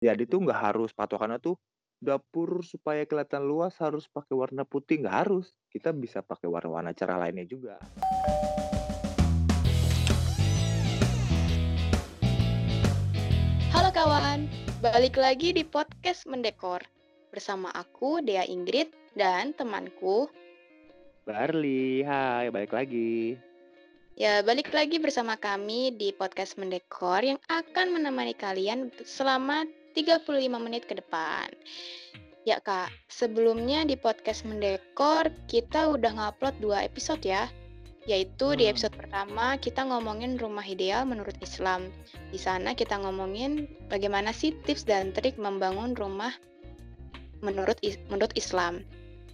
Jadi tuh nggak harus patokannya tuh dapur supaya kelihatan luas harus pakai warna putih, nggak harus. Kita bisa pakai warna-warna cerah lainnya juga. Halo kawan, balik lagi di podcast Mendekor. Bersama aku, Dea Ingrid, dan temanku. Barli, hai, balik lagi. Ya, balik lagi bersama kami di podcast Mendekor yang akan menemani kalian selama 35 menit ke depan. Ya kak, sebelumnya di podcast Mendekor kita udah ngupload dua episode ya. Yaitu di Hmm. episode pertama kita ngomongin rumah ideal menurut Islam. Di sana kita ngomongin bagaimana sih tips dan trik membangun rumah menurut is- menurut Islam.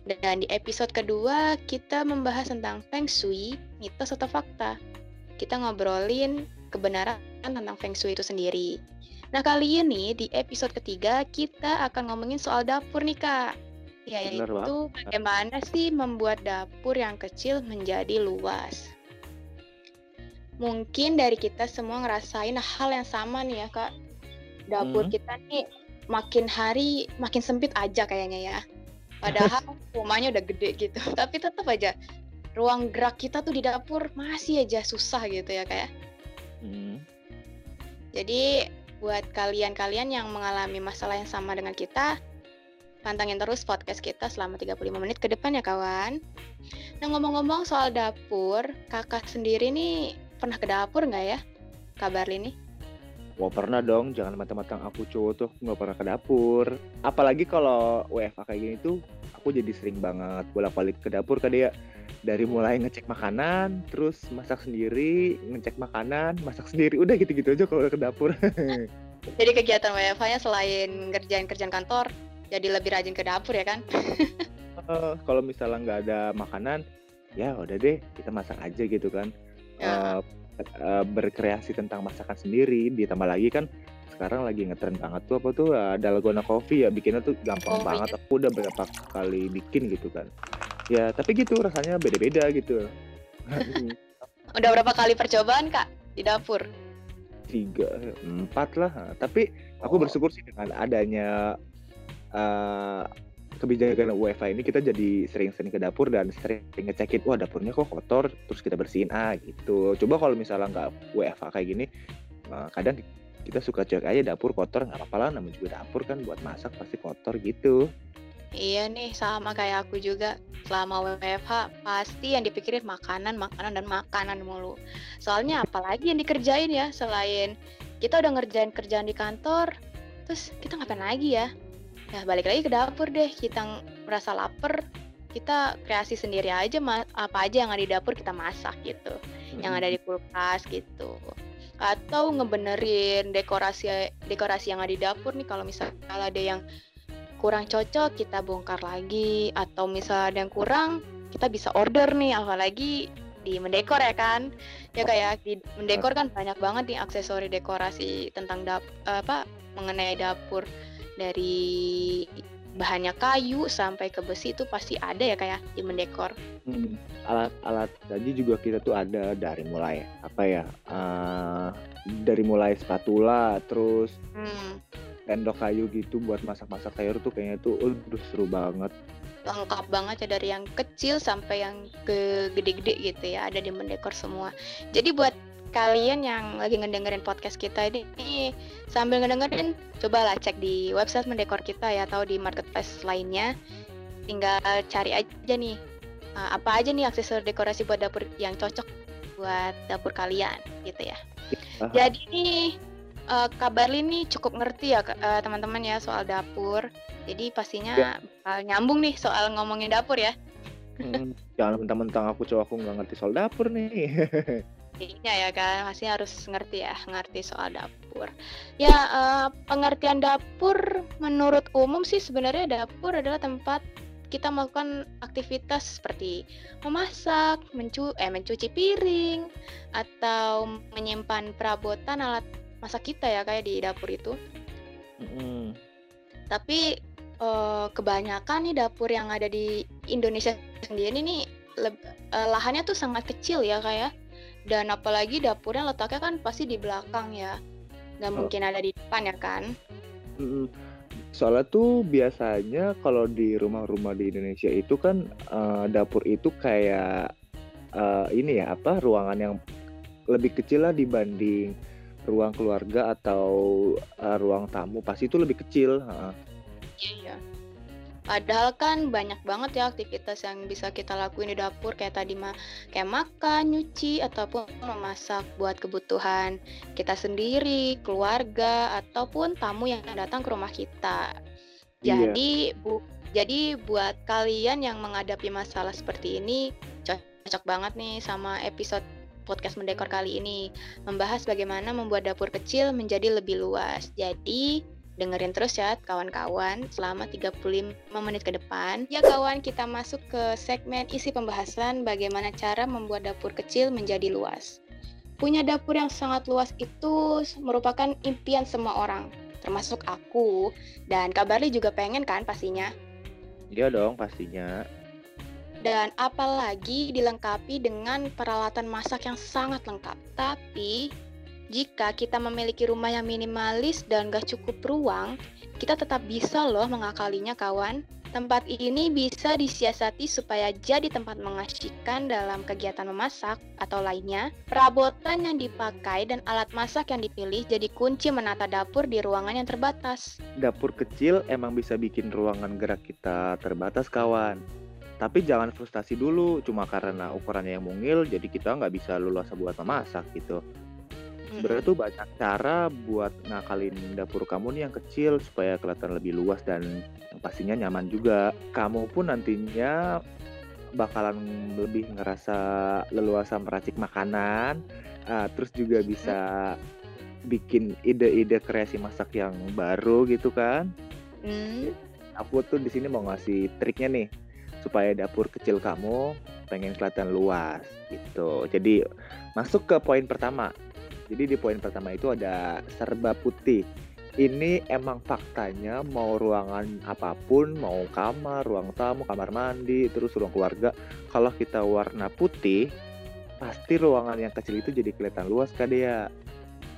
Dan di episode kedua kita membahas tentang Feng Shui, mitos atau fakta. Kita ngobrolin kebenaran tentang Feng Shui itu sendiri. Nah kali ini di episode ketiga kita akan ngomongin soal dapur nih kak. Bener, Yaitu bagaimana sih membuat dapur yang kecil menjadi luas. Mungkin dari kita semua ngerasain hal yang sama nih ya kak. Dapur Hmm. kita nih makin hari makin sempit aja kayaknya ya. Padahal rumahnya udah gede gitu. Tapi tetap aja ruang gerak kita tuh di dapur masih aja susah gitu ya kayak. Hmm. Jadi buat kalian-kalian yang mengalami masalah yang sama dengan kita, pantangin terus podcast kita selama 35 menit ke depan ya kawan. Nah ngomong-ngomong soal dapur, kakak sendiri nih pernah ke dapur nggak ya? Kabar ini? Wah pernah dong, jangan matang-matang aku cowok tuh aku nggak pernah ke dapur. Apalagi kalau WFA kayak gini tuh, aku jadi sering banget bolak-balik ke dapur ke dia. Dari mulai ngecek makanan, terus masak sendiri, ngecek makanan, masak sendiri, udah gitu-gitu aja kalau ke dapur. Jadi kegiatan WFH-nya selain ngerjain kerjaan kantor, jadi lebih rajin ke dapur ya kan? Eh, kalau misalnya nggak ada makanan, ya udah deh kita masak aja gitu kan. Ya. Eh, eh, berkreasi tentang masakan sendiri, ditambah lagi kan sekarang lagi ngetren banget tuh apa tuh eh, dalgona coffee ya bikinnya tuh gampang Oh, banget. Aku udah berapa kali bikin gitu kan. Ya tapi gitu rasanya beda-beda gitu. Udah berapa kali percobaan kak di dapur? Tiga, empat lah. Tapi aku Oh. bersyukur sih dengan adanya eh, kebijakan UEFA ini kita jadi sering-sering ke dapur dan sering ngecekin wah dapurnya kok kotor terus kita bersihin ah gitu coba kalau misalnya nggak UEFA kayak gini eh, kadang kita suka cek aja dapur kotor nggak apa-apa lah namanya juga dapur kan buat masak pasti kotor gitu Iya nih, sama kayak aku juga. Selama WFH, pasti yang dipikirin makanan, makanan, dan makanan mulu. Soalnya apalagi yang dikerjain ya, selain kita udah ngerjain kerjaan di kantor, terus kita ngapain lagi ya? Ya balik lagi ke dapur deh, kita merasa lapar, kita kreasi sendiri aja, apa aja yang ada di dapur kita masak gitu. Yang ada di kulkas gitu. Atau ngebenerin dekorasi dekorasi yang ada di dapur nih kalau misalnya ada yang kurang cocok kita bongkar lagi. Atau misalnya ada yang kurang kita bisa order nih apalagi di mendekor ya kan? Ya kayak di mendekor kan banyak banget nih aksesori dekorasi tentang dap apa mengenai dapur. Dari bahannya kayu sampai ke besi itu pasti ada ya kayak di mendekor. Hmm, alat-alat tadi juga kita tuh ada dari mulai apa ya eh, dari mulai spatula terus hmm, sendok kayu gitu buat masak-masak sayur tuh kayaknya tuh aduh seru banget. Lengkap banget ya dari yang kecil sampai yang ke gede-gede gitu ya ada di mendekor semua. Jadi buat kalian yang lagi ngedengerin podcast kita ini sambil ngedengerin cobalah cek di website mendekor kita ya atau di marketplace lainnya. Tinggal cari aja nih uh, apa aja nih aksesoris dekorasi buat dapur yang cocok buat dapur kalian gitu ya. Paham. jadi nih uh, kabar ini cukup ngerti ya uh, teman-teman ya soal dapur. Jadi pastinya bakal nyambung nih soal ngomongin dapur ya. Hmm, jangan mentang-mentang aku cowok aku nggak ngerti soal dapur nih. Intinya ya kan, pasti harus ngerti ya, ngerti soal dapur. Ya, eh, pengertian dapur menurut umum sih sebenarnya dapur adalah tempat kita melakukan aktivitas seperti memasak, mencu eh mencuci piring, atau menyimpan perabotan alat masak kita ya kayak di dapur itu. Mm-mm. Tapi eh, kebanyakan nih dapur yang ada di Indonesia sendiri nih leb- eh, lahannya tuh sangat kecil ya kayak dan apalagi dapurnya letaknya kan pasti di belakang ya nggak Oh. mungkin ada di depan ya kan Mhm. Soalnya tuh biasanya kalau di rumah-rumah di Indonesia itu kan, eee, dapur itu kayak, eee, ini ya, apa, ruangan yang lebih kecil lah dibanding ruang keluarga atau, eee, ruang tamu, pasti itu lebih kecil, heeh. Iya. Padahal kan banyak banget ya aktivitas yang bisa kita lakuin di dapur kayak tadi mah kayak makan, nyuci ataupun memasak buat kebutuhan kita sendiri, keluarga ataupun tamu yang datang ke rumah kita. Iya. Jadi bu jadi buat kalian yang menghadapi masalah seperti ini cocok banget nih sama episode podcast mendekor kali ini membahas bagaimana membuat dapur kecil menjadi lebih luas. Jadi Dengerin terus ya kawan-kawan selama 35 menit ke depan. Ya kawan, kita masuk ke segmen isi pembahasan bagaimana cara membuat dapur kecil menjadi luas. Punya dapur yang sangat luas itu merupakan impian semua orang, termasuk aku. Dan Kabarli juga pengen kan pastinya? Iya dong pastinya. Dan apalagi dilengkapi dengan peralatan masak yang sangat lengkap. Tapi jika kita memiliki rumah yang minimalis dan gak cukup ruang, kita tetap bisa loh mengakalinya kawan. Tempat ini bisa disiasati supaya jadi tempat mengasyikan dalam kegiatan memasak atau lainnya. Perabotan yang dipakai dan alat masak yang dipilih jadi kunci menata dapur di ruangan yang terbatas. Dapur kecil emang bisa bikin ruangan gerak kita terbatas kawan. Tapi jangan frustasi dulu, cuma karena ukurannya yang mungil, jadi kita nggak bisa leluasa buat memasak gitu sebenarnya tuh banyak cara buat ngakalin dapur kamu nih yang kecil supaya kelihatan lebih luas dan pastinya nyaman juga. Kamu pun nantinya bakalan lebih ngerasa leluasa meracik makanan, uh, terus juga bisa bikin ide-ide kreasi masak yang baru gitu kan. Hmm. Aku tuh di sini mau ngasih triknya nih supaya dapur kecil kamu pengen kelihatan luas gitu. Jadi masuk ke poin pertama jadi di poin pertama itu ada serba putih. Ini emang faktanya mau ruangan apa pun, mau kamar, ruang tamu, kamar mandi, terus ruang keluarga, kalau kita warna putih, pasti ruangan yang kecil itu jadi kelihatan luas kan dia.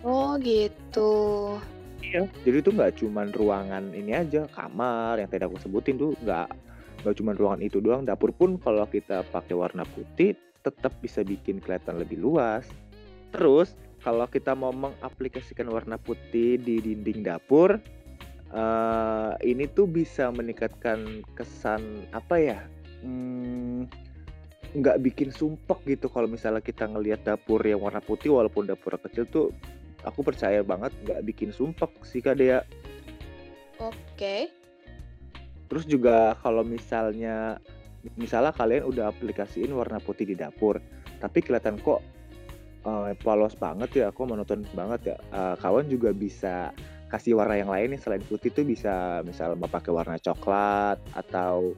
Oh gitu. Iya, jadi itu nggak cuma ruangan ini aja, kamar yang tadi aku sebutin tuh nggak nggak cuma ruangan itu doang, dapur pun kalau kita pakai warna putih tetap bisa bikin kelihatan lebih luas. Terus kalau kita mau mengaplikasikan warna putih di dinding dapur uh, ini tuh bisa meningkatkan kesan apa ya hmm, nggak hmm, bikin sumpek gitu kalau misalnya kita ngelihat dapur yang warna putih walaupun dapur kecil tuh aku percaya banget nggak bikin sumpek sih kak Dea. Oke. Terus juga kalau misalnya misalnya kalian udah aplikasiin warna putih di dapur, tapi kelihatan kok uh, polos banget ya, aku monoton banget ya. Uh, kawan juga bisa kasih warna yang lain nih selain putih tuh bisa misal mau pakai warna coklat atau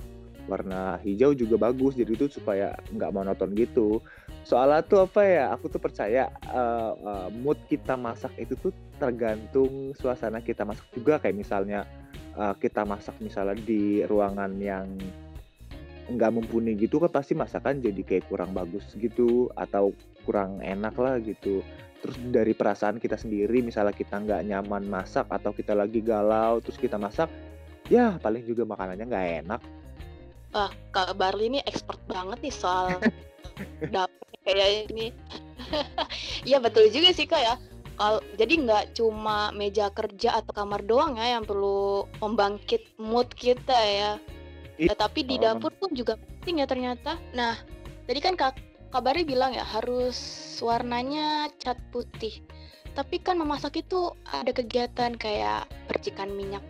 warna hijau juga bagus jadi itu supaya nggak monoton gitu soalnya tuh apa ya aku tuh percaya uh, uh, mood kita masak itu tuh tergantung suasana kita masak juga kayak misalnya uh, kita masak misalnya di ruangan yang nggak mumpuni gitu kan pasti masakan jadi kayak kurang bagus gitu atau kurang enak lah gitu. Terus dari perasaan kita sendiri misalnya kita nggak nyaman masak atau kita lagi galau terus kita masak ya paling juga makanannya nggak enak. Ah kak Barli ini expert banget nih soal dapur kayak ini. Iya betul juga sih kak ya kalau jadi nggak cuma meja kerja atau kamar doang ya yang perlu membangkit mood kita ya Ya, tapi di dapur pun juga penting ya ternyata. Nah, tadi kan kak kabarnya bilang ya harus warnanya cat putih. Tapi kan memasak itu ada kegiatan kayak percikan minyak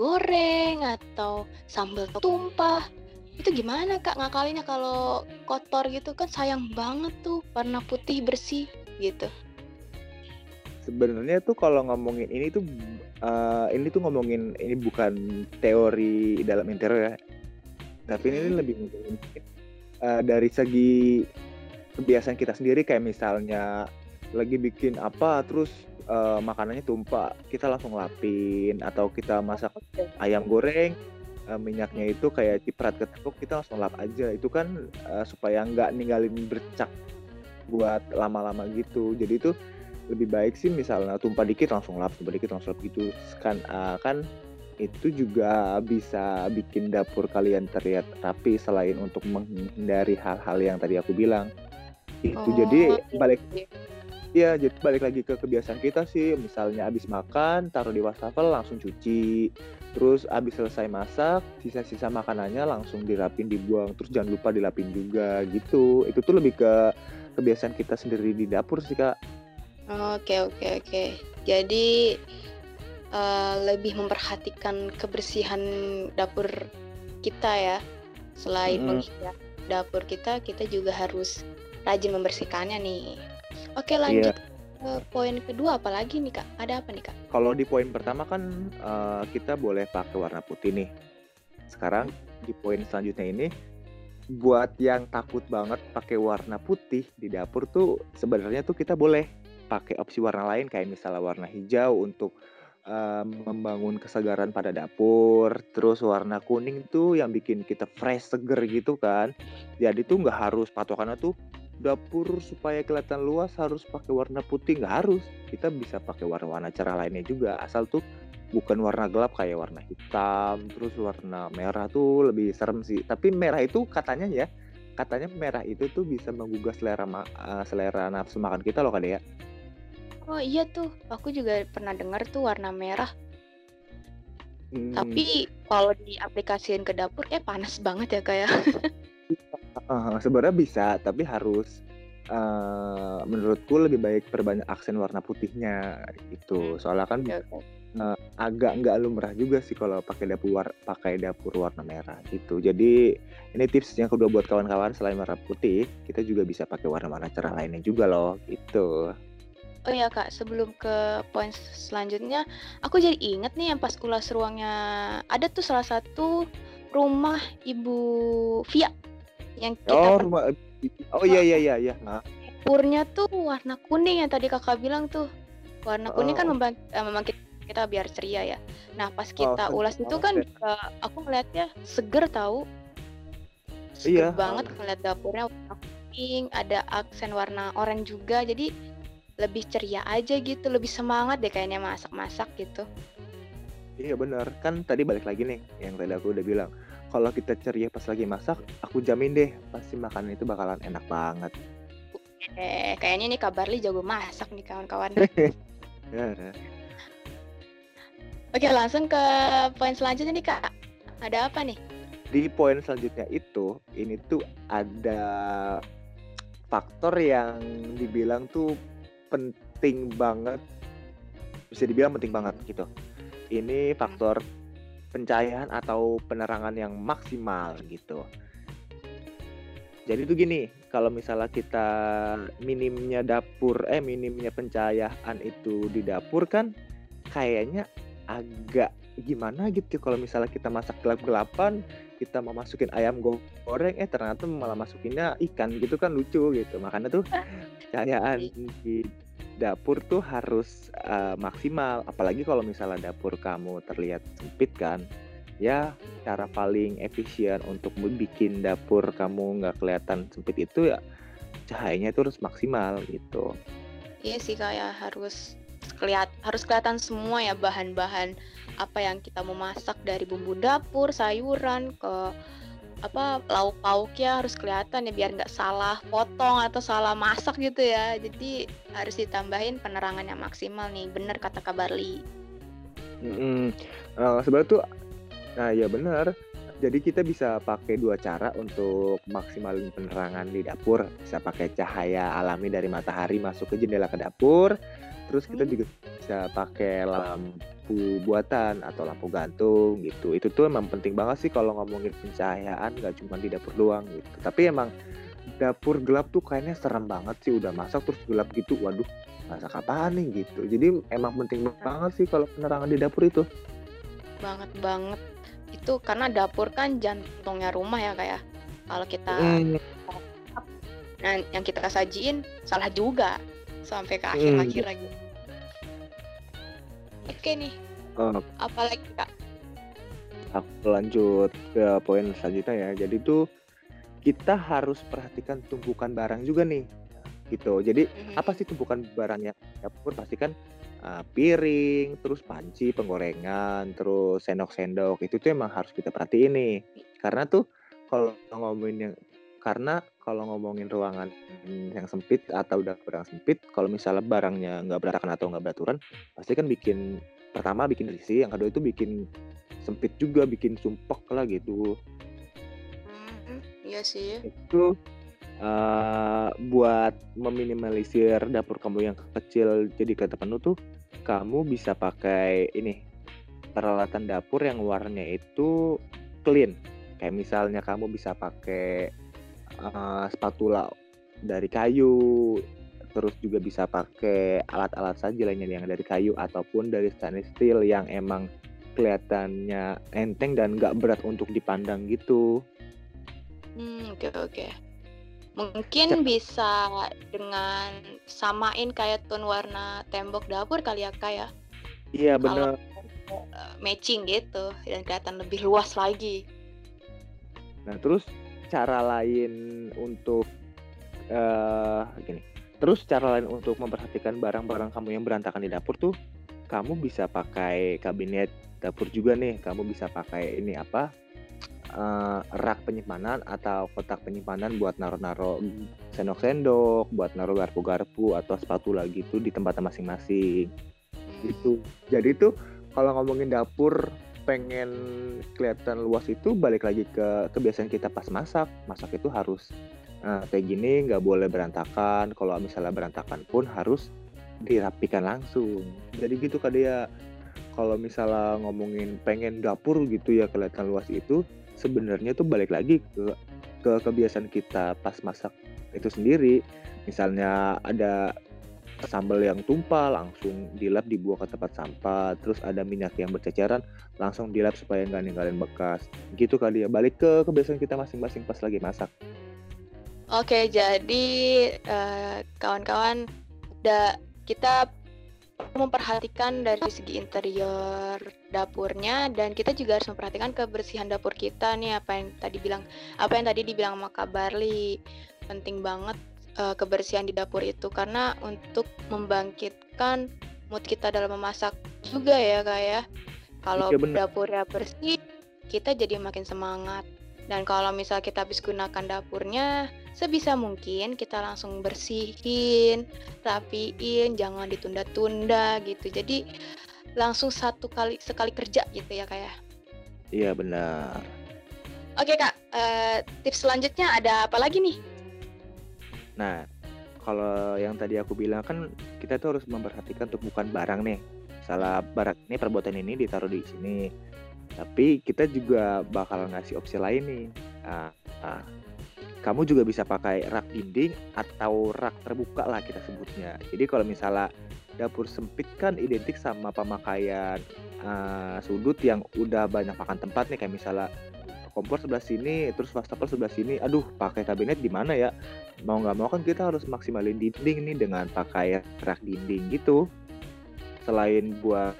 goreng atau sambal tumpah. Itu gimana kak ngakalinya kalau kotor gitu kan sayang banget tuh warna putih bersih gitu. Sebenarnya tuh kalau ngomongin ini tuh uh, ini tuh ngomongin ini bukan teori dalam interior ya. Tapi ini lebih mungkin uh, dari segi kebiasaan kita sendiri kayak misalnya lagi bikin apa terus uh, makanannya tumpah kita langsung lapin atau kita masak ayam goreng uh, minyaknya itu kayak ciprat ketekuk kita langsung lap aja. Itu kan uh, supaya nggak ninggalin bercak buat lama-lama gitu. Jadi itu lebih baik sih misalnya tumpah dikit langsung lap, tumpah dikit langsung lap gitu. Kan uh, kan itu juga bisa bikin dapur kalian terlihat rapi selain untuk menghindari hal-hal yang tadi aku bilang. Itu Oh, jadi iya balik. Iya, jadi balik lagi ke kebiasaan kita sih, misalnya habis makan, taruh di wastafel langsung cuci. Terus habis selesai masak, sisa-sisa makanannya langsung dirapin, dibuang. Terus jangan lupa dilapin juga gitu. Itu tuh lebih ke kebiasaan kita sendiri di dapur sih, Kak. Oke, oke, oke. Jadi eh, lebih memperhatikan kebersihan dapur kita ya. Selain Mm-mm. menghias dapur kita, kita juga harus rajin membersihkannya nih. Oke, Iya. lanjut ke poin kedua apalagi nih, Kak? Ada apa nih, Kak? Kalau di poin pertama kan eh, kita boleh pakai warna putih nih. Sekarang di poin selanjutnya ini buat yang takut banget pakai warna putih di dapur tuh sebenarnya tuh kita boleh pakai opsi warna lain kayak misalnya warna hijau untuk eh, membangun kesegaran pada dapur. Terus warna kuning tuh yang bikin kita fresh seger gitu kan. Jadi tuh nggak harus patokannya tuh dapur supaya kelihatan luas harus pakai warna putih nggak harus kita bisa pakai warna-warna cerah lainnya juga asal tuh bukan warna gelap kayak warna hitam terus warna merah tuh lebih serem sih tapi merah itu katanya ya katanya merah itu tuh bisa menggugah selera ma- eh, selera nafsu makan kita loh kak ya Oh iya tuh, aku juga pernah dengar tuh warna merah. Hmm, Tapi kalau diaplikasiin ke dapur, eh panas banget ya, Kak ya. eh, sebenarnya bisa tapi harus eh, menurutku lebih baik perbanyak aksen warna putihnya gitu soalnya kan oke. eh, agak nggak lumrah juga sih kalau pakai dapur war- pakai dapur warna merah gitu. Jadi ini tips yang kedua buat kawan-kawan selain warna putih, kita juga bisa pakai warna-warna cerah lainnya juga loh gitu. Oh iya Kak, sebelum ke poin selanjutnya, aku jadi inget nih yang pas ulas ruangnya ada tuh salah satu rumah Ibu Via yang kita Oh rumah Oh iya iya iya iya. Nah, dapurnya tuh warna kuning yang tadi Kakak bilang tuh. Warna kuning kan Oh. membantu memang kita, kita biar ceria ya. Nah, pas Oh, kita seger ulas itu banget kan ya. juga aku ngeliatnya seger tahu. Seger Iya. banget ngeliat dapurnya warna kuning, ada aksen warna oranye juga. Jadi lebih ceria aja gitu, lebih semangat deh kayaknya masak-masak gitu. Iya benar. Kan tadi balik lagi nih yang tadi aku udah bilang. Kalau kita ceria pas lagi masak, aku jamin deh pasti makanan itu bakalan enak banget. Eh, kayaknya nih Kabarli jago masak nih kawan-kawan. Ya. Oke, langsung ke poin selanjutnya nih Kak. Ada apa nih? Di poin selanjutnya itu, ini tuh ada faktor yang dibilang tuh penting banget, bisa dibilang penting banget gitu. Ini faktor pencahayaan atau penerangan yang maksimal gitu. Jadi tuh gini, kalau misalnya kita minimnya dapur, eh minimnya pencahayaan itu di dapur kan kayaknya agak gimana gitu kalau misalnya kita masak gelap-gelapan kita mau masukin ayam go- goreng eh ternyata malah masukinnya ikan gitu kan lucu gitu. Makanya tuh cahayaan di dapur tuh harus eh, maksimal. Apalagi kalau misalnya dapur kamu terlihat sempit kan ya cara paling efisien untuk bikin dapur kamu nggak kelihatan sempit itu ya cahayanya itu harus maksimal gitu. Iya sih kayak harus kelihat harus kelihatan semua ya bahan-bahan apa yang kita mau masak dari bumbu dapur, sayuran ke apa lauk pauknya harus kelihatan ya biar nggak salah potong atau salah masak gitu ya. Jadi harus ditambahin penerangan yang maksimal nih. Bener kata Kak Barli. Mm-mm. Eh, sebenarnya tuh, nah ya benar. Jadi kita bisa pakai dua cara untuk maksimalin penerangan di dapur. Bisa pakai cahaya alami dari matahari masuk ke jendela ke dapur. Terus kita Hmm. juga bisa pakai lampu buatan atau lampu gantung gitu. Itu tuh emang penting banget sih kalau ngomongin pencahayaan nggak cuma di dapur doang gitu. Tapi emang dapur gelap tuh kayaknya serem banget sih udah masak terus gelap gitu. Waduh, masak apaan nih gitu. Jadi emang penting banget sih kalau penerangan di dapur itu. Banget banget. Itu karena dapur kan jantungnya rumah ya kayak. Kalau kita Mm, nah yang kita sajiin salah juga sampai ke Hmm. akhir-akhir lagi. Oke nih, oh, apalagi Kak? aku lanjut ke poin selanjutnya ya. Jadi tuh kita harus perhatikan tumpukan barang juga nih. Gitu. Jadi Mhm. apa sih tumpukan barangnya? dapur pasti kan uh, piring, terus panci, penggorengan, terus sendok-sendok itu tuh emang harus kita perhatiin nih. Karena tuh kalau ngomongin yang karena kalau ngomongin ruangan yang sempit atau dapur yang sempit, kalau misalnya barangnya nggak berantakan atau nggak beraturan, pasti kan bikin pertama bikin risih, yang kedua itu bikin sempit juga, bikin sumpek lah gitu. Hmm, iya sih. Itu uh, buat meminimalisir dapur kamu yang kecil jadi kelihatan penuh tuh, kamu bisa pakai ini peralatan dapur yang warnanya itu clean. Kayak misalnya kamu bisa pakai uh, spatula dari kayu, terus juga bisa pakai alat-alat saja lainnya yang dari kayu ataupun dari stainless steel yang emang kelihatannya enteng dan nggak berat untuk dipandang gitu. Hmm, oke oke. Mungkin bisa dengan samain kayak tone warna tembok dapur kali ya Kak ya? Iya benar. matching gitu dan kelihatan lebih luas lagi. Nah, terus cara lain untuk uh, gini. Terus cara lain untuk memperhatikan barang-barang kamu yang berantakan di dapur tuh kamu bisa pakai kabinet dapur juga nih. Kamu bisa pakai ini apa? Uh, rak penyimpanan atau kotak penyimpanan buat naro-naro sendok-sendok, buat naruh garpu-garpu atau spatula gitu di tempat masing-masing. Hmm. Gitu. Jadi tuh kalau ngomongin dapur pengen kelihatan luas itu balik lagi ke kebiasaan kita pas masak. Masak itu harus uh, kayak gini, nggak boleh berantakan. Kalau misalnya berantakan pun harus dirapikan langsung. Jadi gitu kak dia. Kalau misalnya ngomongin pengen dapur gitu ya kelihatan luas itu, sebenarnya tuh balik lagi ke ke kebiasaan kita pas masak itu sendiri. Misalnya ada sambal yang tumpah langsung dilap dibuang ke tempat sampah terus ada minyak yang berceceran langsung dilap supaya nggak ninggalin bekas. Gitu kali ya balik ke kebiasaan kita masing-masing pas lagi masak. Oke jadi uh, kawan-kawan udah kita memperhatikan dari segi interior dapurnya dan kita juga harus memperhatikan kebersihan dapur kita nih apa yang tadi bilang apa yang tadi dibilang sama Kak Barli. Penting banget uh, kebersihan di dapur itu. Karena untuk membangkitkan mood kita dalam memasak juga ya kak ya. Kalau ya, dapurnya bersih kita jadi makin semangat. Dan kalau misal kita habis gunakan dapurnya sebisa mungkin kita langsung bersihin rapiin jangan ditunda-tunda gitu. Jadi langsung satu kali sekali kerja gitu ya kak ya. Iya benar. Oke kak uh, tips selanjutnya ada apa lagi nih Nah, kalau yang tadi aku bilang kan kita tuh harus memperhatikan bukan barang nih. Salah barang ini perbuatan ini ditaruh di sini. Tapi kita juga bakal ngasih opsi lain nih. Nah, nah, kamu juga bisa pakai rak dinding atau rak terbuka lah kita sebutnya. Jadi kalau misalnya dapur sempit kan identik sama pemakaian uh, sudut yang udah banyak makan tempat nih kayak misalnya kompor sebelah sini terus wastafel sebelah sini. Aduh pakai kabinet di mana ya? Mau nggak mau kan kita harus maksimalin dinding nih dengan pakai rak dinding gitu. Selain buat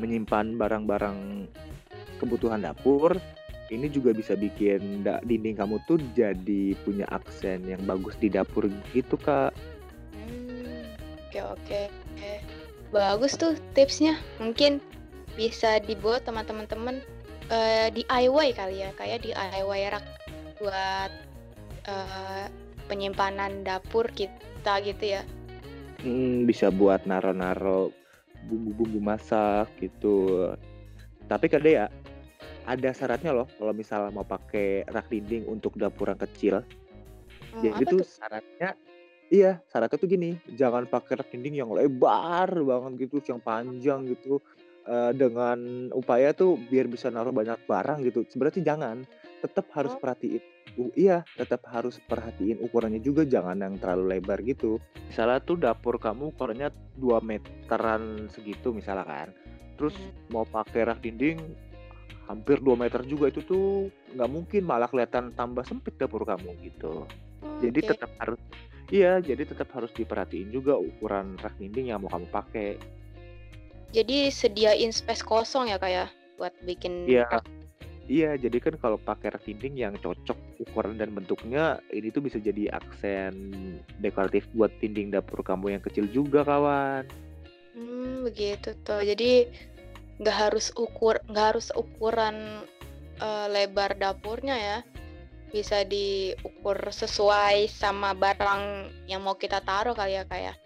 menyimpan barang-barang kebutuhan dapur ini juga bisa bikin dinding kamu tuh jadi punya aksen yang bagus di dapur gitu kak. Hmm, oke oke. Bagus tuh tipsnya. Mungkin bisa dibuat teman-teman uh, eh, DIY kali ya kayak DIY rak buat uh, penyimpanan dapur kita gitu ya. Hmm, bisa buat naro-naro bumbu-bumbu masak gitu. Tapi kan ya ada syaratnya loh kalau misalnya mau pakai rak dinding untuk dapur yang kecil. Hmm, jadi tuh syaratnya iya syaratnya tuh gini. Jangan pakai rak dinding yang lebar banget gitu yang panjang gitu uh, dengan upaya tuh biar bisa naruh banyak barang gitu. Sebenarnya jangan, tetap harus oh. perhatiin uh, iya, tetap harus perhatiin ukurannya juga jangan yang terlalu lebar gitu. Misalnya tuh dapur kamu ukurannya 2 meteran segitu misalnya kan. Terus hmm. mau pakai rak dinding hampir 2 meter juga itu tuh nggak mungkin malah kelihatan tambah sempit dapur kamu gitu. Oh, jadi okay. tetap harus iya, jadi tetap harus diperhatiin juga ukuran rak dinding yang mau kamu pakai. Jadi sediain space kosong ya kayak buat bikin Iya. Iya, jadi kan kalau pakai dinding yang cocok ukuran dan bentuknya, ini tuh bisa jadi aksen dekoratif buat dinding dapur kamu yang kecil juga, kawan. Hmm, begitu tuh. Jadi nggak harus ukur nggak harus ukuran uh, lebar dapurnya ya. Bisa diukur sesuai sama barang yang mau kita taruh kali ya, kayak.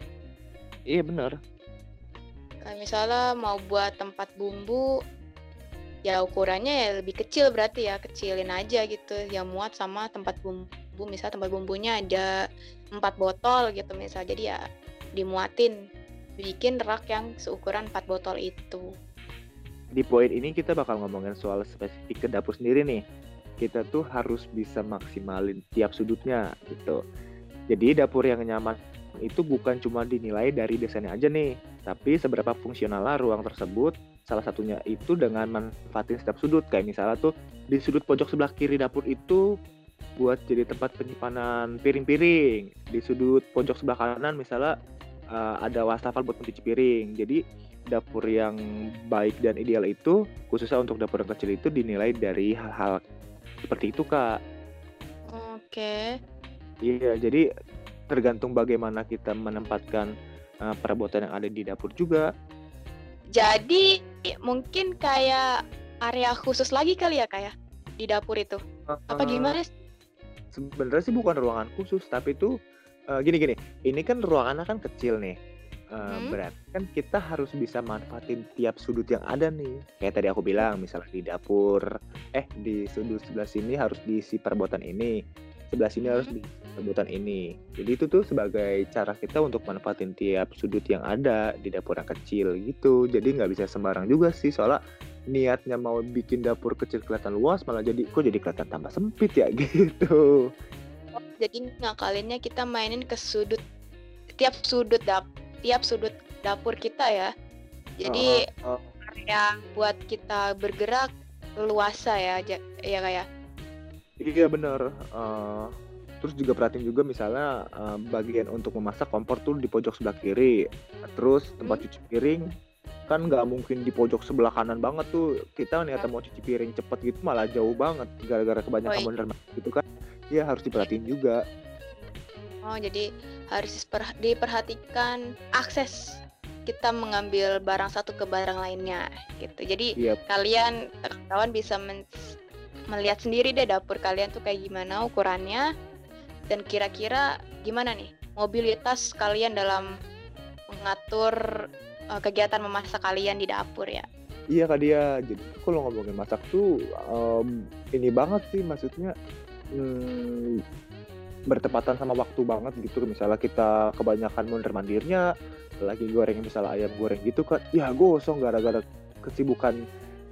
Iya, bener. Kayak misalnya mau buat tempat bumbu, ya ukurannya ya lebih kecil berarti ya kecilin aja gitu. Yang muat sama tempat bumbu misal tempat bumbunya ada empat botol gitu misal. Jadi ya dimuatin bikin rak yang seukuran empat botol itu. Di poin ini kita bakal ngomongin soal spesifik ke dapur sendiri nih. Kita tuh harus bisa maksimalin tiap sudutnya gitu. Jadi dapur yang nyaman itu bukan cuma dinilai dari desainnya aja nih tapi seberapa fungsional ruang tersebut salah satunya itu dengan manfaatin setiap sudut. Kayak misalnya tuh di sudut pojok sebelah kiri dapur itu buat jadi tempat penyimpanan piring-piring. Di sudut pojok sebelah kanan misalnya uh, ada wastafel buat mencuci piring. Jadi dapur yang baik dan ideal itu khususnya untuk dapur yang kecil itu dinilai dari hal-hal seperti itu kak. Oke. Okay. iya jadi tergantung bagaimana kita menempatkan uh, perabotan yang ada di dapur juga jadi mungkin kayak area khusus lagi kali ya kayak ya, di dapur itu. Apa gimana? Sebenarnya sih bukan ruangan khusus, tapi itu uh, gini gini. Ini kan ruangannya kan kecil nih. Uh, hmm? Berarti kan kita harus bisa manfaatin tiap sudut yang ada nih. Kayak tadi aku bilang, misalnya di dapur, eh di sudut sebelah sini harus diisi perabotan ini sebelah sini harus di sebutan ini. Jadi itu tuh sebagai cara kita untuk manfaatin tiap sudut yang ada di dapur yang kecil gitu. Jadi nggak bisa sembarang juga sih soalnya niatnya mau bikin dapur kecil kelihatan luas malah jadi kok jadi kelihatan tambah sempit ya gitu. Oh, jadi ngakalinnya kita mainin ke sudut tiap sudut dap tiap sudut dapur kita ya. Jadi uh, uh, area buat kita bergerak luasa ya ya kayak Iya bener. Uh, terus juga perhatiin juga misalnya uh, bagian untuk memasak kompor tuh di pojok sebelah kiri. Terus tempat cuci piring kan nggak mungkin di pojok sebelah kanan banget tuh. Kita niatnya mau cuci piring cepet gitu malah jauh banget. Gara-gara kebanyakan oh, iya. gitu kan ya harus diperhatiin juga. Oh jadi harus diperhatikan akses kita mengambil barang satu ke barang lainnya gitu. Jadi yep. kalian kawan bisa melihat sendiri deh dapur kalian tuh kayak gimana ukurannya dan kira-kira gimana nih mobilitas kalian dalam mengatur uh, kegiatan memasak kalian di dapur ya. Iya kak dia, jadi kalau ngomongin masak tuh um, ini banget sih maksudnya hmm, bertepatan sama waktu banget gitu. Misalnya kita kebanyakan mundur mandirnya, lagi goreng misalnya ayam goreng gitu kan, ya gosong gara-gara kesibukan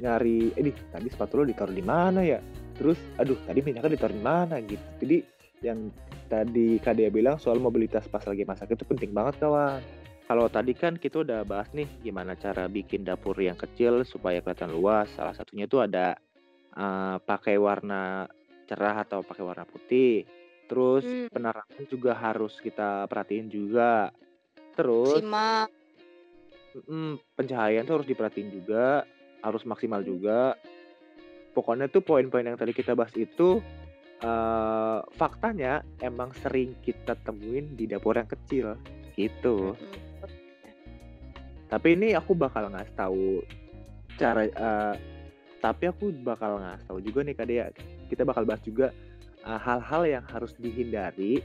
nyari ini tadi sepatu lo ditaruh di mana ya terus aduh tadi minyaknya ditaruh di mana gitu jadi yang tadi Kak Dea bilang soal mobilitas pas lagi masak itu penting banget kawan kalau tadi kan kita udah bahas nih gimana cara bikin dapur yang kecil supaya kelihatan luas salah satunya itu ada uh, pakai warna cerah atau pakai warna putih terus hmm. penerangan juga harus kita perhatiin juga terus Sima. Mm, pencahayaan tuh harus diperhatiin juga harus maksimal juga. Pokoknya tuh poin-poin yang tadi kita bahas itu uh, faktanya emang sering kita temuin di dapur yang kecil gitu. Tapi ini aku bakal ngasih tahu cara uh, tapi aku bakal ngasih tahu juga nih Kak Kita bakal bahas juga hal hal-hal yang harus dihindari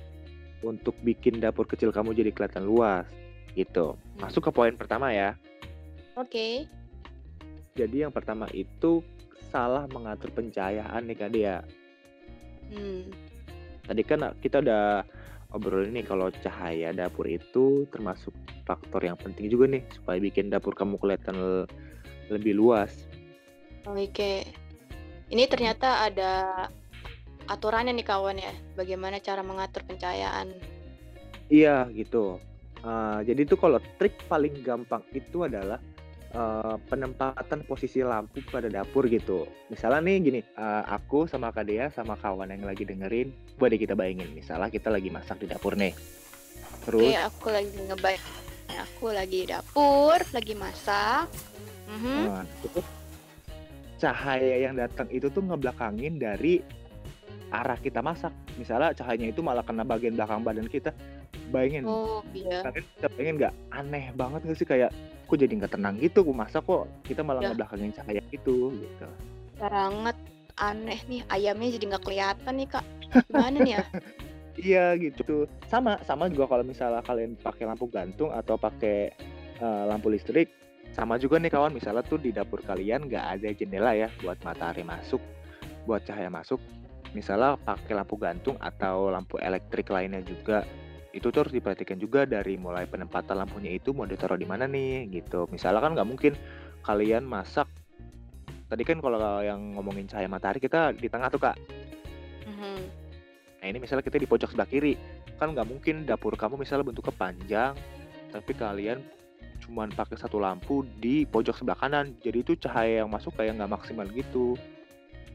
untuk bikin dapur kecil kamu jadi kelihatan luas gitu. Masuk ke poin pertama ya. Oke. Okay. Jadi yang pertama itu salah mengatur pencahayaan nih Kak Dia. Hmm. Tadi kan kita udah obrolin nih kalau cahaya dapur itu termasuk faktor yang penting juga nih supaya bikin dapur kamu kelihatan lebih luas. Oke. Ini ternyata ada aturannya nih kawan ya, bagaimana cara mengatur pencahayaan. Iya gitu. Uh, jadi itu kalau trik paling gampang itu adalah uh, penempatan posisi lampu pada dapur gitu. Misalnya nih gini, uh, aku sama Kak Dea sama kawan yang lagi dengerin, buat deh kita bayangin. Misalnya kita lagi masak di dapur nih. Terus Oke, aku lagi ngebayang. Aku lagi di dapur, lagi masak. Mm -hmm. nah, cahaya yang datang itu tuh ngebelakangin dari arah kita masak. Misalnya cahayanya itu malah kena bagian belakang badan kita. Bayangin, Oh, iya. kalian bisa bayangin nggak aneh banget nggak sih kayak kok jadi nggak tenang gitu aku masak kok kita malah Ya. ngebelakangin cahaya itu gitu. Banget aneh nih ayamnya jadi nggak kelihatan nih kak. Gimana nih ya? Iya gitu. Sama sama juga kalau misalnya kalian pakai lampu gantung atau pakai eh, lampu listrik, sama juga nih kawan misalnya tuh di dapur kalian nggak ada jendela ya buat matahari masuk, buat cahaya masuk. Misalnya pakai lampu gantung atau lampu elektrik lainnya juga. Itu tuh harus diperhatikan juga dari mulai penempatan lampunya itu mau ditaruh di mana nih gitu. Misalnya kan nggak mungkin kalian masak. Tadi kan kalau yang ngomongin cahaya matahari kita di tengah tuh kak. Mhm. Nah ini misalnya kita di pojok sebelah kiri, kan nggak mungkin dapur kamu misalnya bentuknya panjang, tapi kalian cuman pakai satu lampu di pojok sebelah kanan, jadi itu cahaya yang masuk kayak nggak maksimal gitu.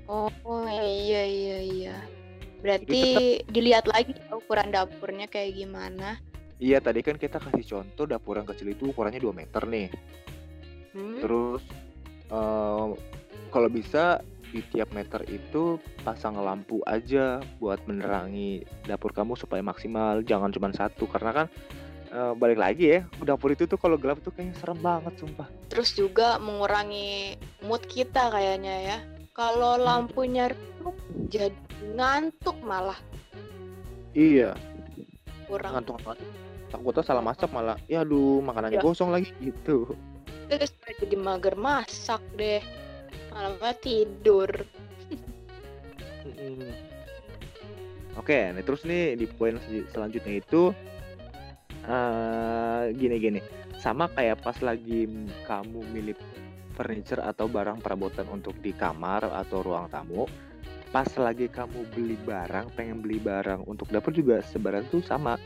Oh iya iya iya. Berarti tetap, dilihat lagi ukuran dapurnya kayak gimana. iya tadi kan kita kasih contoh dapur yang kecil itu ukurannya 2 meter nih. Hmm? Terus eh, kalau bisa di tiap meter itu pasang lampu aja buat menerangi dapur kamu supaya maksimal, jangan cuma satu karena kan eh, balik lagi ya, dapur itu tuh kalau gelap tuh kayaknya serem banget sumpah. Terus juga mengurangi mood kita kayaknya ya. Kalau lampunya redup jadi ngantuk malah Iya, kurang. ngantuk banget. Takutnya salah masak malah, ya aduh makanannya Ya. gosong lagi gitu. Terus jadi mager masak deh. Malamnya tidur. Oke, nah terus nih di poin sel- selanjutnya itu eh gini-gini, sama kayak pas lagi kamu milih furniture atau barang perabotan untuk di kamar atau ruang tamu, pas lagi kamu beli barang, pengen beli barang untuk dapur juga sebenarnya tuh sama.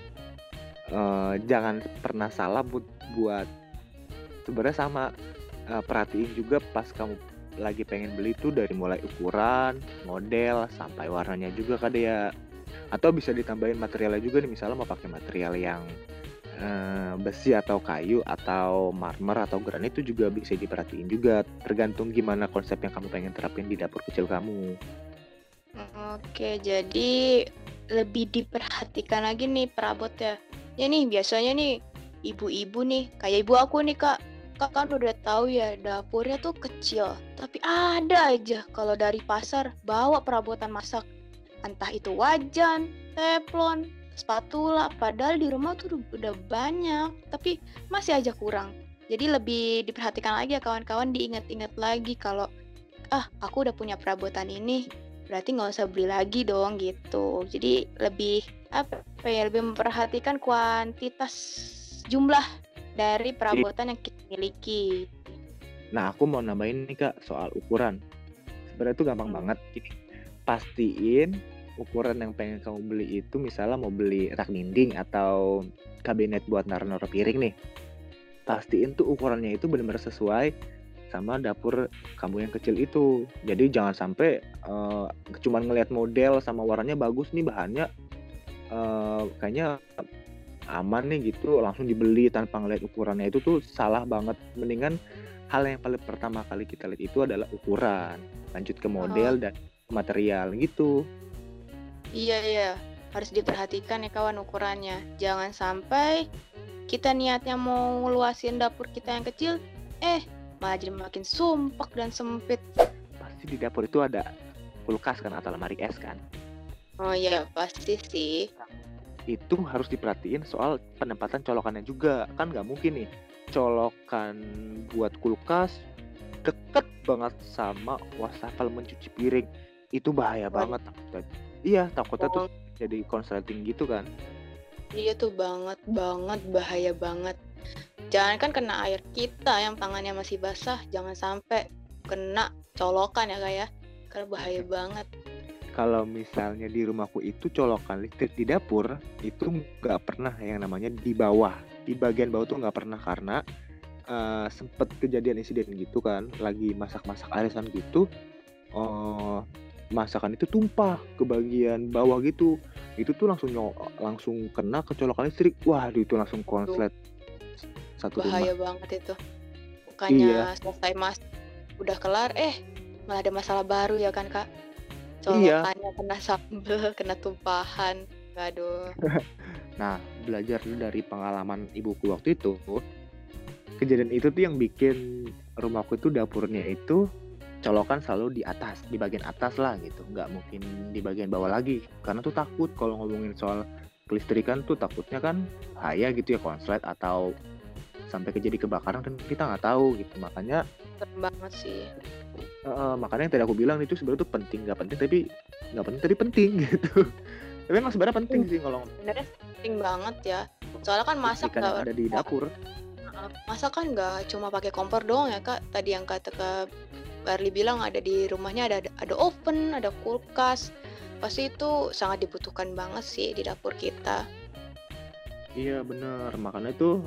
Eh, jangan pernah salah buat buat sebenarnya sama Eh, perhatiin juga pas kamu lagi pengen beli tuh dari mulai ukuran, model, sampai warnanya juga kali ya. Atau bisa ditambahin materialnya juga nih, misalnya mau pakai material yang eh, besi atau kayu atau marmer atau granit itu juga bisa diperhatiin juga. Tergantung gimana konsep yang kamu pengen terapin di dapur kecil kamu. Oke, jadi lebih diperhatikan lagi nih perabotnya. Ya nih, biasanya nih ibu-ibu nih, kayak ibu aku nih kak, kak kan udah tahu ya dapurnya tuh kecil, tapi ada aja kalau dari pasar bawa perabotan masak, entah itu wajan, teflon, spatula, padahal di rumah tuh udah banyak, tapi masih aja kurang. Jadi lebih diperhatikan lagi ya kawan-kawan, diingat-ingat lagi kalau ah aku udah punya perabotan ini, berarti nggak usah beli lagi dong gitu. Jadi lebih apa ya lebih memperhatikan kuantitas jumlah dari perabotan yang kita miliki. Nah, aku mau nambahin nih Kak soal ukuran. Sebenarnya itu gampang Hmm. banget. Gini, pastiin ukuran yang pengen kamu beli itu misalnya mau beli rak dinding atau kabinet buat naruh-naruh piring nih. Pastiin tuh ukurannya itu benar-benar sesuai sama dapur kamu yang kecil itu. Jadi jangan sampai eh, cuman ngelihat model sama warnanya bagus nih bahannya eh, kayaknya aman nih gitu langsung dibeli tanpa ngeliat ukurannya itu tuh salah banget. Mendingan hal yang paling pertama kali kita lihat itu adalah ukuran, lanjut ke model dan material gitu. Iya iya, harus diperhatikan ya kawan ukurannya. Jangan sampai kita niatnya mau ngeluasin dapur kita yang kecil, eh malah jadi makin sumpek dan sempit. Pasti di dapur itu ada kulkas kan atau lemari es kan. Oh iya pasti sih. Itu harus diperhatiin soal penempatan colokannya juga. Kan nggak mungkin nih colokan buat kulkas deket banget sama wastafel mencuci piring. Itu bahaya Waduh. banget takutnya. Iya, takutnya tuh Oh, jadi konsleting gitu kan. Iya tuh banget banget bahaya banget. Jangan kan kena air kita yang tangannya masih basah, jangan sampai kena colokan ya kak ya. Karena bahaya banget. Kalau misalnya di rumahku itu colokan listrik di dapur itu nggak pernah yang namanya di bawah. Di bagian bawah tuh nggak pernah karena eh, sempet kejadian insiden gitu kan, lagi masak-masak arisan gitu, eh masakan itu tumpah ke bagian bawah gitu. Itu tuh langsung nyo- langsung kena ke colokan listrik. Waduh itu langsung konslet satu rumah. Bahaya banget itu. Bukannya Iya. selesai mas udah kelar, eh malah ada masalah baru ya kan kak Iya. colokannya kena sambel kena tumpahan aduh Nah, belajar dari pengalaman ibuku waktu itu, kejadian itu tuh yang bikin rumahku itu dapurnya itu colokan selalu di atas, di bagian atas lah gitu, nggak mungkin di bagian bawah lagi. Karena tuh takut kalau ngomongin soal kelistrikan tuh takutnya kan bahaya gitu ya konslet atau sampai kejadi kebakaran kan kita nggak tahu gitu. Makanya serem banget sih eh, makanya yang tadi aku bilang itu sebenarnya tuh penting nggak penting tapi nggak penting tapi penting gitu. Tapi emang sebenarnya penting sih kalau sebenarnya penting banget ya soalnya kan masak nggak ada di dapur. masak kan nggak cuma pakai kompor doang ya kak tadi yang kata kak Barli bilang ada di rumahnya ada ada oven ada kulkas pasti itu sangat dibutuhkan banget sih di dapur kita Iya bener, makanya tuh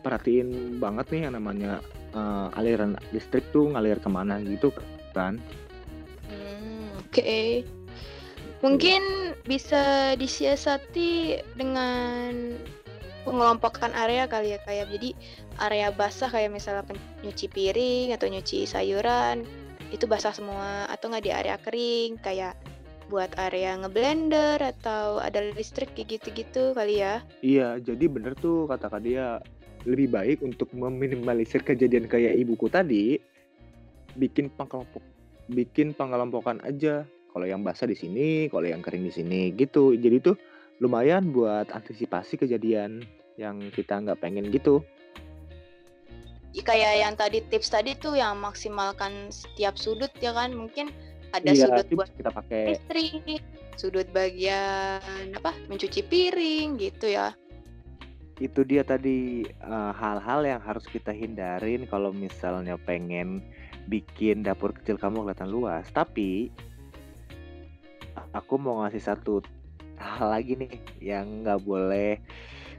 perhatiin banget nih yang namanya eh, aliran listrik tuh ngalir ke mana gitu kan. Hmm, oke. Mungkin bisa disiasati dengan pengelompokan area kali ya kayak jadi area basah kayak misalnya nyuci piring atau nyuci sayuran itu basah semua atau nggak di area kering kayak buat area ngeblender atau ada listrik kayak gitu-gitu kali ya. Iya, jadi bener tuh kata kak dia lebih baik untuk meminimalisir kejadian kayak ibuku tadi, bikin pengelompok, bikin pengelompokan aja. Kalau yang basah di sini, kalau yang kering di sini gitu. Jadi tuh lumayan buat antisipasi kejadian yang kita nggak pengen gitu. Ya, Kayak yang tadi tips tadi tuh yang maksimalkan setiap sudut ya kan mungkin ada Iya, sudut buat kita pakai listrik, sudut bagian apa mencuci piring gitu ya. itu dia tadi eh, hal-hal yang harus kita hindarin kalau misalnya pengen bikin dapur kecil kamu kelihatan luas. Tapi aku mau ngasih satu hal lagi nih yang nggak boleh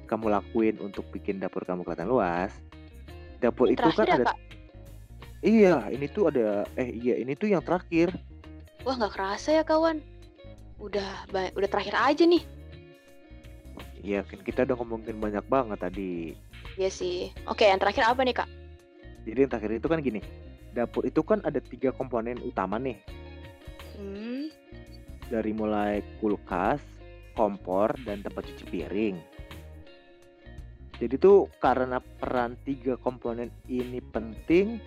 kamu lakuin untuk bikin dapur kamu kelihatan luas. Dapur itu kan ya ada kak. iya ini tuh ada eh iya ini tuh yang terakhir. Wah nggak kerasa ya kawan. Udah udah terakhir aja nih. Iya kan kita udah ngomongin banyak banget tadi. Iya sih. Oke yang terakhir apa nih kak? Jadi yang terakhir itu kan gini. Dapur itu kan ada tiga komponen utama nih. Hmm. dari mulai kulkas, kompor, dan tempat cuci piring. Jadi tuh karena peran tiga komponen ini penting,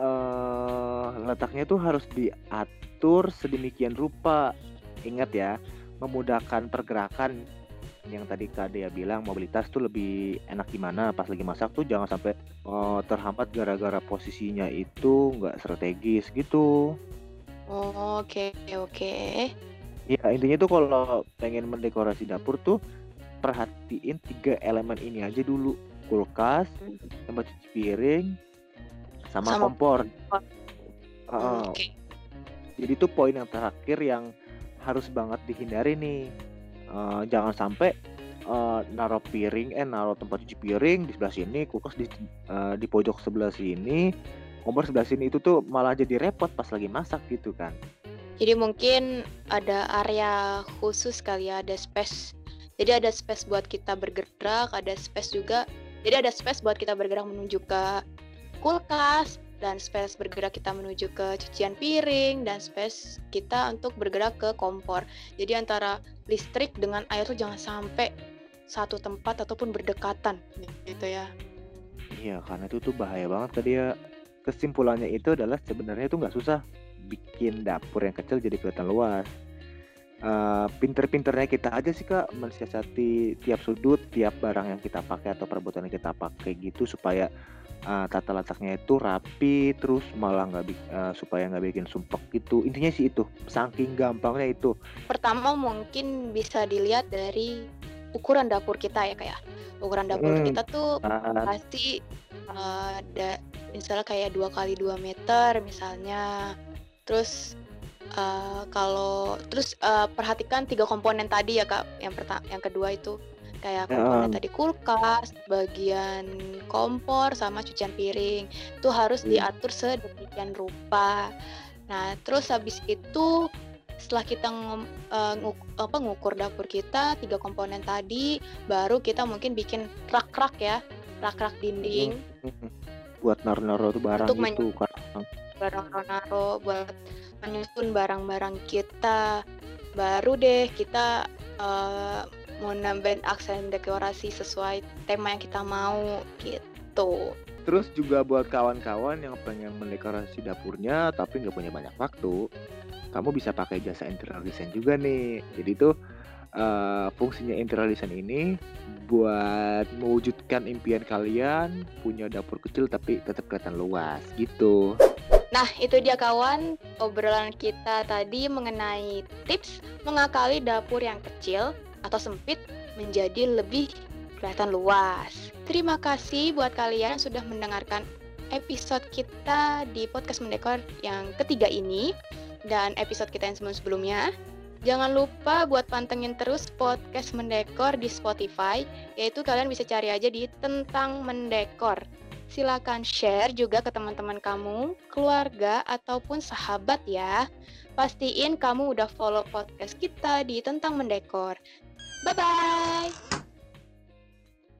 eh letaknya tuh harus diatur sedemikian rupa. Ingat ya, memudahkan pergerakan yang tadi Kak Dea bilang mobilitas tuh lebih enak gimana pas lagi masak tuh jangan sampai eh, terhambat gara-gara posisinya itu nggak strategis gitu. Oh, Oke oke. Ya intinya tuh kalau pengen mendekorasi dapur tuh perhatiin tiga elemen ini aja dulu kulkas, tempat cuci piring, sama, Sama kompor. kompor. Heeh. Oke. Jadi tuh poin yang terakhir yang harus banget dihindari nih. Eh, jangan sampai eh, naruh piring, eh naruh tempat cuci piring di sebelah sini, kulkas di eh, di pojok sebelah sini, kompor sebelah sini itu tuh malah jadi repot pas lagi masak gitu kan. Jadi mungkin ada area khusus kali ya, ada space. Jadi ada space buat kita bergerak, ada space juga. Jadi ada space buat kita bergerak menuju ke kulkas dan space bergerak kita menuju ke cucian piring dan space kita untuk bergerak ke kompor. Jadi antara listrik dengan air tuh jangan sampai satu tempat ataupun berdekatan gitu ya. Iya, karena itu tuh bahaya banget ke dia. Kesimpulannya itu adalah sebenarnya itu nggak susah bikin dapur yang kecil jadi kelihatan luas. Eh, pinter-pinternya kita aja sih kak mensiasati tiap sudut, tiap barang yang kita pakai atau perabotan yang kita pakai gitu supaya eh, tata letaknya itu rapi, terus malah nggak eh, supaya nggak bikin sumpek gitu. Intinya sih itu, saking gampangnya itu. Pertama mungkin bisa dilihat dari ukuran dapur kita ya kayak ukuran dapur Hmm. kita tuh Nah, pasti eh, ada misalnya kayak dua kali 2 meter misalnya terus eh, kalau terus eh, perhatikan tiga komponen tadi ya kak yang pertama yang kedua itu. Kayak komponen Ya. tadi kulkas bagian kompor sama cucian piring. Itu harus Iya. diatur sedemikian rupa. Nah terus habis itu setelah kita ngom- eh, nguk- apa, ngukur dapur kita tiga komponen tadi baru kita mungkin bikin rak-rak ya. Rak-rak dinding. Buat naruh-naruh barang Untuk gitu, karena naro-naro buat menyusun barang-barang kita. Baru deh kita uh, mau nambahin aksen dekorasi sesuai tema yang kita mau gitu. Terus juga buat kawan-kawan yang pengen mendekorasi dapurnya tapi nggak punya banyak waktu, kamu bisa pakai jasa interior design juga nih. Jadi tuh uh, fungsinya interior design ini buat mewujudkan impian kalian punya dapur kecil tapi tetap kelihatan luas gitu. Nah, itu dia kawan obrolan kita tadi mengenai tips mengakali dapur yang kecil atau sempit menjadi lebih kelihatan luas. Terima kasih buat kalian sudah mendengarkan episode kita di podcast Mendekor yang ketiga ini dan episode kita yang sebelum-sebelumnya. Jangan lupa buat pantengin terus podcast Mendekor di Spotify, yaitu kalian bisa cari aja di Tentang Mendekor. Silakan share juga ke teman-teman kamu, keluarga, ataupun sahabat ya. Pastiin kamu udah follow podcast kita di Tentang Mendekor. Bye-bye!